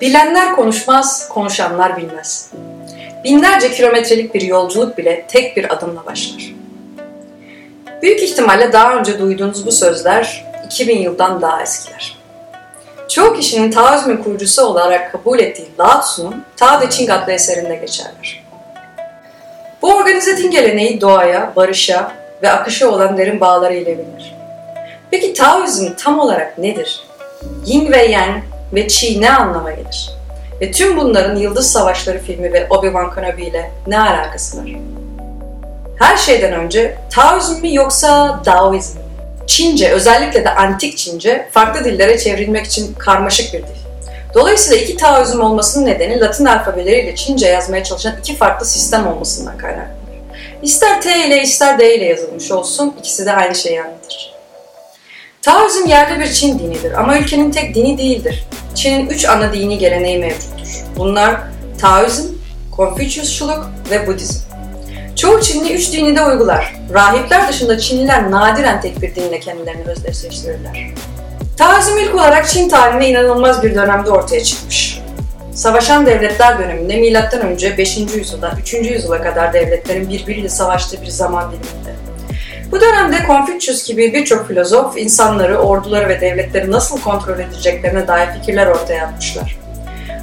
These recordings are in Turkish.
Bilenler konuşmaz, konuşanlar bilmez. Binlerce kilometrelik bir yolculuk bile tek bir adımla başlar. Büyük ihtimalle daha önce duyduğunuz bu sözler 2000 yıldan daha eskiler. Çoğu kişinin Taoizmin kurucusu olarak kabul ettiği Lao Tzu'nun Tao Te Ching adlı eserinde geçerler. Bu organize din geleneği doğaya, barışa ve akışa olan derin bağları ile bilinir. Peki Taoizm tam olarak nedir? Yin ve Yang ve Qi ne anlama gelir? Ve tüm bunların Yıldız Savaşları filmi ve Obi-Wan Kenobi ile ne alakası var? Her şeyden önce Taoizm mi yoksa Daoizm mi? Çince, özellikle de antik Çince, farklı dillere çevrilmek için karmaşık bir dil. Dolayısıyla iki Taoizm olmasının nedeni Latin alfabeleriyle Çince yazmaya çalışan iki farklı sistem olmasından kaynaklanır. İster T ile ister D ile yazılmış olsun, ikisi de aynı şeyi anlatır. Taoizm yerli bir Çin dinidir ama ülkenin tek dini değildir. Çin'in üç ana dini geleneği mevcuttur. Bunlar Taoizm, Konfüçyüsçuluk ve Budizm. Çoğu Çinli üç dini de uygular. Rahipler dışında Çinliler nadiren tek bir dinle kendilerini özdeşleştirirler. Taoizm ilk olarak Çin tarihine inanılmaz bir dönemde ortaya çıkmış. Savaşan devletler döneminde M.Ö. 5. yüzyıldan 3. yüzyıla kadar devletlerin birbiriyle savaştığı bir zaman diliminde. Bu dönemde Konfüçyüs gibi birçok filozof insanları, orduları ve devletleri nasıl kontrol edeceklerine dair fikirler ortaya atmışlar.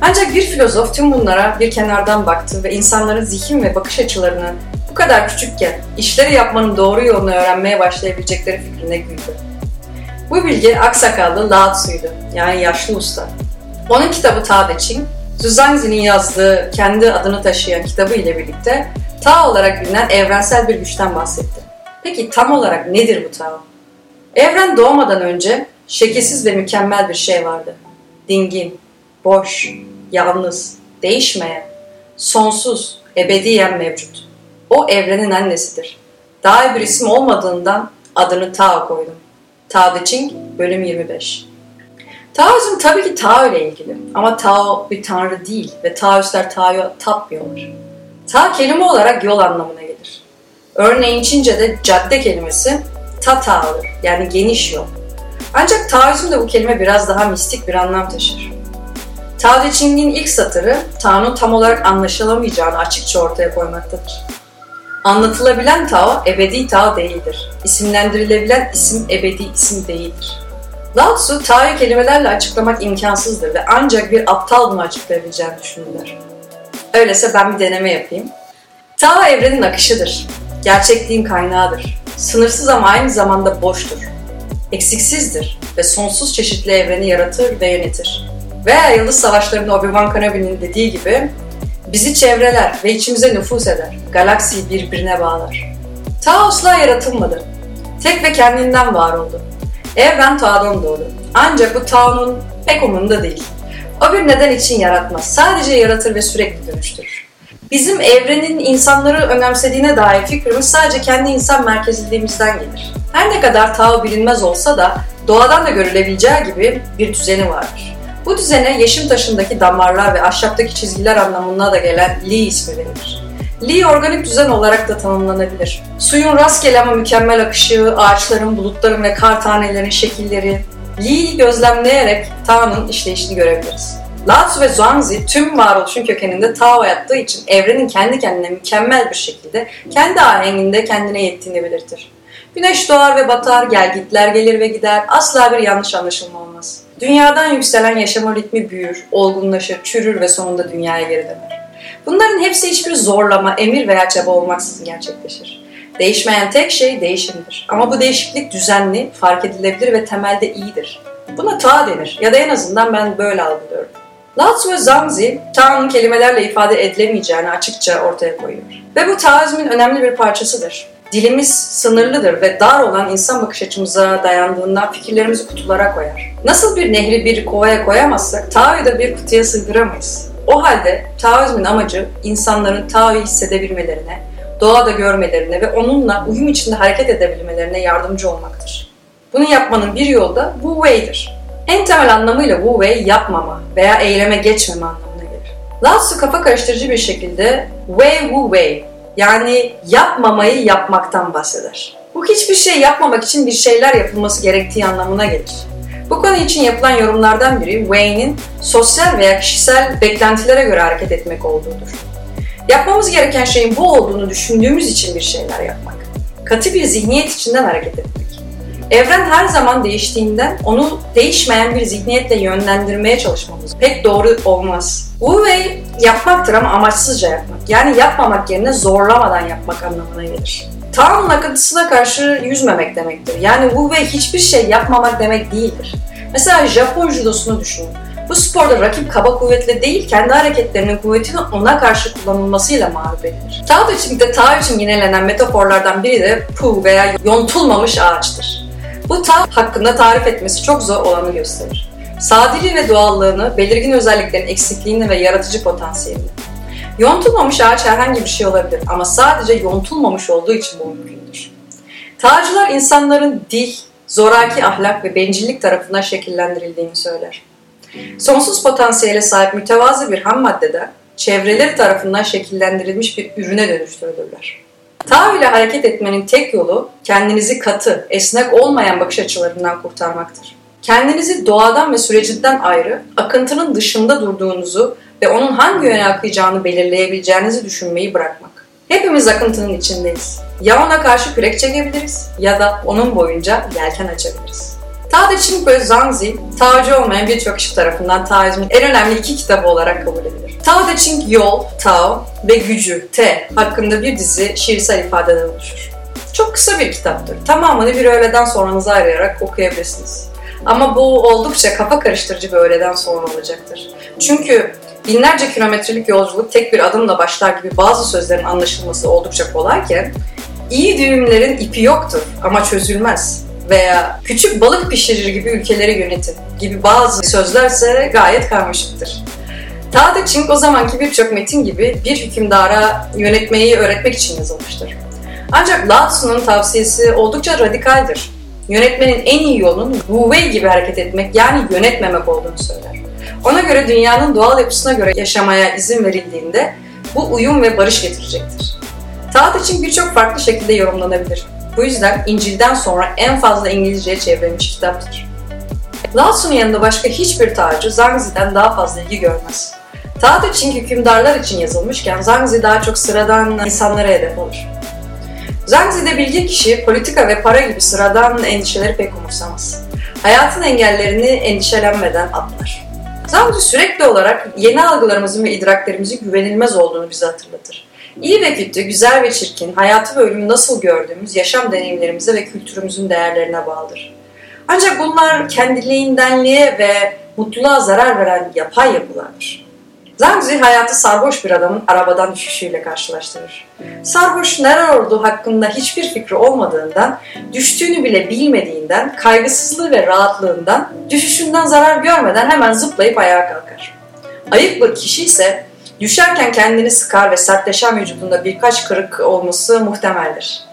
Ancak bir filozof tüm bunlara bir kenardan baktı ve insanların zihin ve bakış açılarını bu kadar küçükken işleri yapmanın doğru yolunu öğrenmeye başlayabilecekleri fikrine güldü. Bu bilgi aksakallı Lao Tzu'ydu, yani yaşlı usta. Onun kitabı Tao Te Ching, Zhuangzi'nin yazdığı kendi adını taşıyan kitabı ile birlikte Tao olarak bilinen evrensel bir güçten bahsetti. Peki tam olarak nedir bu Tao? Evren doğmadan önce şekilsiz ve mükemmel bir şey vardı. Dingin, boş, yalnız, değişmeyen, sonsuz, ebediyen mevcut. O evrenin annesidir. Daha bir isim olmadığından adını Tao koydum. Tao Te Ching, bölüm 25. Taoizm tabii ki Tao ile ilgili ama Tao bir tanrı değil ve Taoistler Tao'ya tapmıyorlar. Tao kelime olarak yol anlamına. Örneğin Çince'de cadde kelimesi ta Tao'dur yani geniş yol. Ancak Taoizm'de bu kelime biraz daha mistik bir anlam taşır. Tao Te Ching'in ilk satırı Tao'nun tam olarak anlaşılamayacağını açıkça ortaya koymaktadır. Anlatılabilen Tao ebedi Tao değildir. İsimlendirilebilen isim ebedi isim değildir. Lao Tzu, Tao'yu kelimelerle açıklamak imkansızdır ve ancak bir aptal bunu açıklayabileceğini düşünürler. Öyleyse ben bir deneme yapayım. Tao evrenin akışıdır. Gerçekliğin kaynağıdır. Sınırsız ama aynı zamanda boştur. Eksiksizdir ve sonsuz çeşitli evreni yaratır ve yönetir. Veya Yıldız Savaşları'nda Obi-Wan Kenobi'nin dediği gibi bizi çevreler ve içimize nüfus eder. Galaksiyi birbirine bağlar. Asla yaratılmadı. Tek ve kendinden var oldu. Evren Tao'dan doğdu. Ancak bu Tao'nun pek umurunda değil. O bir neden için yaratmaz. Sadece yaratır ve sürekli dönüştürür. Bizim evrenin insanları önemsediğine dair fikrimiz sadece kendi insan merkezliliğimizden gelir. Her ne kadar Tao bilinmez olsa da doğadan da görülebileceği gibi bir düzeni vardır. Bu düzene yeşim taşındaki damarlar ve ahşaptaki çizgiler anlamına da gelen Li ismi verilir. Li organik düzen olarak da tanımlanabilir. Suyun rastgele ama mükemmel akışı, ağaçların, bulutların ve kar tanelerin şekilleri, Li'yi gözlemleyerek Tao'nun işleyişini görebiliriz. Lao ve Zhuangzi tüm varoluşun kökeninde Tao yattığı için evrenin kendi kendine mükemmel bir şekilde kendi ahenginde kendine yettiğini belirtir. Güneş doğar ve batar, gelgitler gelir ve gider, asla bir yanlış anlaşılma olmaz. Dünyadan yükselen yaşama ritmi büyür, olgunlaşır, çürür ve sonunda dünyaya geri döner. Bunların hepsi hiçbir zorlama, emir veya çaba olmaksızın gerçekleşir. Değişmeyen tek şey değişimdir. Ama bu değişiklik düzenli, fark edilebilir ve temelde iyidir. Buna ta denir ya da en azından ben böyle algılıyorum. Lao ve Zhangzi, Tao'nun kelimelerle ifade edilemeyeceğini açıkça ortaya koyuyor. Ve bu Taoizmin önemli bir parçasıdır. Dilimiz sınırlıdır ve dar olan insan bakış açımıza dayandığından fikirlerimizi kutulara koyar. Nasıl bir nehri bir kovaya koyamazsak Tao'yu da bir kutuya sığdıramayız. O halde Taoizmin amacı insanların Tao'yu hissedebilmelerine, doğada görmelerine ve onunla uyum içinde hareket edebilmelerine yardımcı olmaktır. Bunu yapmanın bir yolu da Wu Wei'dir. En temel anlamıyla Wu Wei yapmama veya eyleme geçmeme anlamına gelir. Lao Tzu kafa karıştırıcı bir şekilde Wei Wu Wei yani yapmamayı yapmaktan bahseder. Bu hiçbir şey yapmamak için bir şeyler yapılması gerektiği anlamına gelir. Bu konu için yapılan yorumlardan biri Wayne'in sosyal veya kişisel beklentilere göre hareket etmek olduğudur. Yapmamız gereken şeyin bu olduğunu düşündüğümüz için bir şeyler yapmak. Katı bir zihniyet içinden hareket etmek. Evren her zaman değiştiğinden onu değişmeyen bir zihniyetle yönlendirmeye çalışmamız pek doğru olmaz. Wu Wei yapmaktır ama amaçsızca yapmak. Yani yapmamak yerine zorlamadan yapmak anlamına gelir. Tao'nun akıntısına karşı yüzmemek demektir. Yani Wu Wei hiçbir şey yapmamak demek değildir. Mesela Japon judosunu düşünün. Bu sporda rakip kaba kuvvetle değil, kendi hareketlerinin kuvvetini ona karşı kullanılmasıyla mağlup edilir. Tao Te Ching'de Tao için yinelenen metaforlardan biri de pu veya yontulmamış ağaçtır. Bu Tao hakkında tarif etmesi çok zor olanı gösterir. Sadeliği ve doğallığını, belirgin özelliklerin eksikliğini ve yaratıcı potansiyelini. Yontulmamış ağaç herhangi bir şey olabilir ama sadece yontulmamış olduğu için bu mümkündür. Tağcılar insanların dil, zoraki ahlak ve bencillik tarafından şekillendirildiğini söyler. Sonsuz potansiyele sahip mütevazı bir ham maddede çevreleri tarafından şekillendirilmiş bir ürüne dönüştürülürler. Tao ile hareket etmenin tek yolu kendinizi katı, esnek olmayan bakış açılarından kurtarmaktır. Kendinizi doğadan ve sürecinden ayrı, akıntının dışında durduğunuzu ve onun hangi yöne akıyacağını belirleyebileceğinizi düşünmeyi bırakmak. Hepimiz akıntının içindeyiz. Ya ona karşı kürek çekebiliriz ya da onun boyunca yelken açabiliriz. Ching ve Zhangzi, Taocu olmayan birçok kişi tarafından Taoizmin en önemli iki kitabı olarak kabul edilir. Tao Te Ching Yol, Tao ve Gücü, T hakkında bir dizi şiirsel ifadeden oluşur. Çok kısa bir kitaptır. Tamamını bir öğleden sonranızı arayarak okuyabilirsiniz. Ama bu oldukça kafa karıştırıcı bir öğleden sonra olacaktır. Çünkü binlerce kilometrelik yolculuk tek bir adımla başlar gibi bazı sözlerin anlaşılması oldukça kolayken, iyi düğümlerin ipi yoktur ama çözülmez veya küçük balık pişirir gibi ülkeleri yönetin gibi bazı sözlerse gayet karmaşıktır. Tao Te Ching o zamanki birçok metin gibi bir hükümdara yönetmeyi öğretmek için yazılmıştır. Ancak Lao Tzu'nun tavsiyesi oldukça radikaldir. Yönetmenin en iyi yolunun Wu Wei gibi hareket etmek yani yönetmemek olduğunu söyler. Ona göre dünyanın doğal yapısına göre yaşamaya izin verildiğinde bu uyum ve barış getirecektir. Taat için birçok farklı şekilde yorumlanabilir. Bu yüzden İncil'den sonra en fazla İngilizceye çevrilmiş kitaptır. Lao Tzu'nun yanında başka hiçbir tacı Zhangzi'den daha fazla ilgi görmez. Taat için hükümdarlar için yazılmışken Zhangzi daha çok sıradan insanlara hedef olur. Zhangzi'de bilgi kişi politika ve para gibi sıradan endişeleri pek umursamaz. Hayatın engellerini endişelenmeden atlar. Zhangzi sürekli olarak yeni algılarımızın ve idraklerimizin güvenilmez olduğunu bize hatırlatır. İyi ve kötü, güzel ve çirkin, hayatı ve ölümü nasıl gördüğümüz yaşam deneyimlerimize ve kültürümüzün değerlerine bağlıdır. Ancak bunlar kendiliğindenliğe ve mutluluğa zarar veren yapay yapılardır. Zangzi hayatı sarhoş bir adamın arabadan düşüşüyle karşılaştırır. Sarhoş neler olduğu hakkında hiçbir fikri olmadığından, düştüğünü bile bilmediğinden, kaygısızlığı ve rahatlığından, düşüşünden zarar görmeden hemen zıplayıp ayağa kalkar. Ayık bir kişi ise düşerken kendini sıkar ve sertleşen vücudunda birkaç kırık olması muhtemeldir.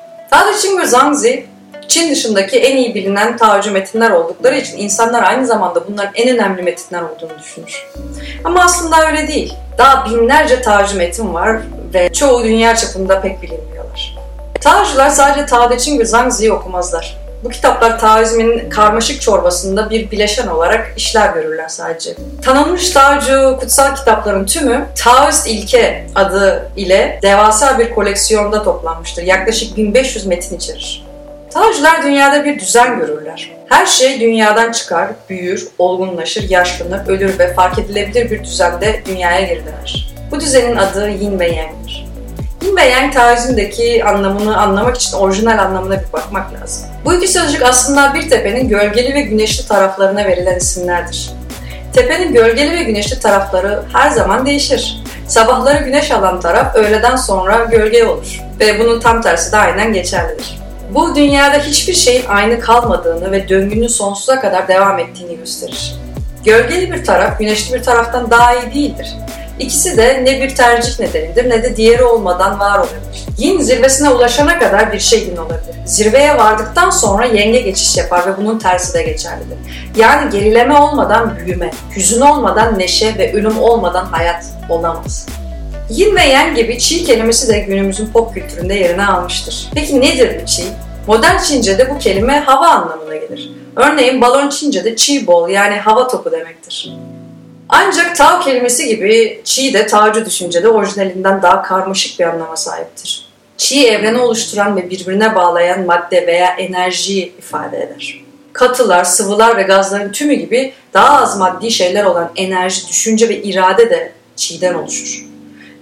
Ching ve Zangzi Çin dışındaki en iyi bilinen Taocu metinler oldukları için insanlar aynı zamanda bunların en önemli metinler olduğunu düşünür. Ama aslında öyle değil. Daha binlerce Taocu metin var ve çoğu dünya çapında pek bilinmiyorlar. Taocular sadece Tao Te ve Zhangzi'yi okumazlar. Bu kitaplar Taoizmin karmaşık çorbasında bir bileşen olarak işler görürler sadece. Tanınmış Taocu kutsal kitapların tümü Taoist ilke adı ile devasa bir koleksiyonda toplanmıştır. Yaklaşık 1500 metin içerir. Taocular dünyada bir düzen görürler. Her şey dünyadan çıkar, büyür, olgunlaşır, yaşlanır, ölür ve fark edilebilir bir düzende dünyaya geri döner. Bu düzenin adı Yin ve Yang'dir. Yin ve Yang Taoizm'deki anlamını anlamak için orijinal anlamına bir bakmak lazım. Bu iki sözcük aslında bir tepenin gölgeli ve güneşli taraflarına verilen isimlerdir. Tepenin gölgeli ve güneşli tarafları her zaman değişir. Sabahları güneş alan taraf öğleden sonra gölge olur ve bunun tam tersi de aynen geçerlidir. Bu dünyada hiçbir şeyin aynı kalmadığını ve döngünün sonsuza kadar devam ettiğini gösterir. Gölgeli bir taraf güneşli bir taraftan daha iyi değildir. İkisi de ne bir tercih nedenidir ne de diğeri olmadan var olabilir. Yin zirvesine ulaşana kadar bir şey yin olabilir. Zirveye vardıktan sonra yenge geçiş yapar ve bunun tersi de geçerlidir. Yani gerileme olmadan büyüme, hüzün olmadan neşe ve ölüm olmadan hayat olamaz. Yin ve Yang gibi Çi kelimesi de günümüzün pop kültüründe yerini almıştır. Peki nedir Çi? Modern Çince'de bu kelime hava anlamına gelir. Örneğin balon Çince'de Chi ball yani hava topu demektir. Ancak Tao kelimesi gibi Chi de Taocu düşüncede orijinalinden daha karmaşık bir anlama sahiptir. Chi evreni oluşturan ve birbirine bağlayan madde veya enerjiyi ifade eder. Katılar, sıvılar ve gazların tümü gibi daha az maddi şeyler olan enerji, düşünce ve irade de Chi'den oluşur.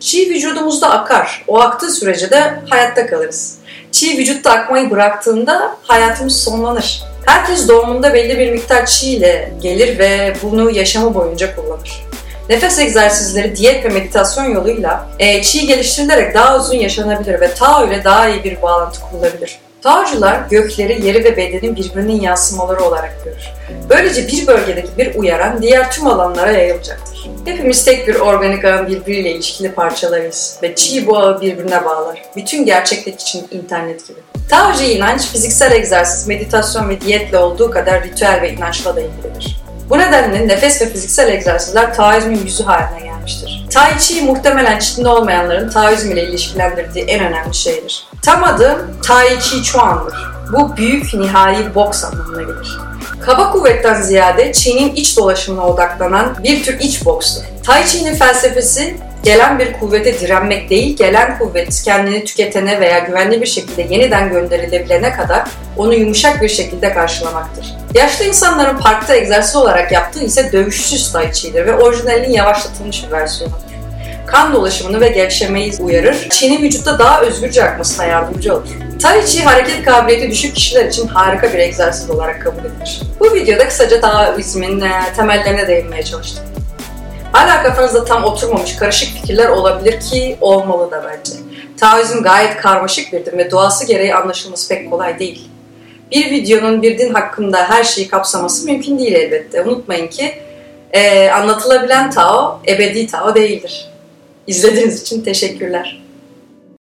Chi vücudumuzda akar. O aktığı sürece de hayatta kalırız. Chi vücutta akmayı bıraktığında hayatımız sonlanır. Herkes doğumunda belli bir miktar çiğ ile gelir ve bunu yaşamı boyunca kullanır. Nefes egzersizleri, diyet ve meditasyon yoluyla e, çiğ geliştirilerek daha uzun yaşanabilir ve Tao ile daha iyi bir bağlantı kurulabilir. Taocular gökleri, yeri ve bedenin birbirinin yansımaları olarak görür. Böylece bir bölgedeki bir uyaran diğer tüm alanlara yayılacaktır. Hepimiz tek bir organik ağın birbiriyle ilişkili parçalarıyız ve çiğ bu ağı birbirine bağlar. Bütün gerçeklik için internet gibi. Taocu inanç fiziksel egzersiz, meditasyon ve diyetle olduğu kadar ritüel ve inançla da ilgilidir. Bu nedenle nefes ve fiziksel egzersizler Taoizmin yüzü haline gelmiştir. Tai Chi muhtemelen Çin'de olmayanların Taoizm ile ilişkilendirdiği en önemli şeydir. Tam adı Tai Chi Chuan'dır. Bu büyük nihai boks anlamına gelir. Kaba kuvvetten ziyade Çin'in iç dolaşımına odaklanan bir tür iç bokstur. Tai Chi'nin felsefesi gelen bir kuvvete direnmek değil, gelen kuvvet kendini tüketene veya güvenli bir şekilde yeniden gönderilebilene kadar onu yumuşak bir şekilde karşılamaktır. Yaşlı insanların parkta egzersiz olarak yaptığı ise dövüşsüz tai chi'dir ve orijinalinin yavaşlatılmış bir versiyonudur. Kan dolaşımını ve gevşemeyi uyarır, Çin'in vücutta daha özgürce akmasına yardımcı olur. Tai Chi hareket kabiliyeti düşük kişiler için harika bir egzersiz olarak kabul edilir. Bu videoda kısaca Taoizmin e, temellerine değinmeye çalıştım. Hala kafanızda tam oturmamış karışık fikirler olabilir ki olmalı da bence. Taoizm gayet karmaşık bir din ve doğası gereği anlaşılması pek kolay değil. Bir videonun bir din hakkında her şeyi kapsaması mümkün değil elbette. Unutmayın ki e, anlatılabilen Tao ebedi Tao değildir. İzlediğiniz için teşekkürler.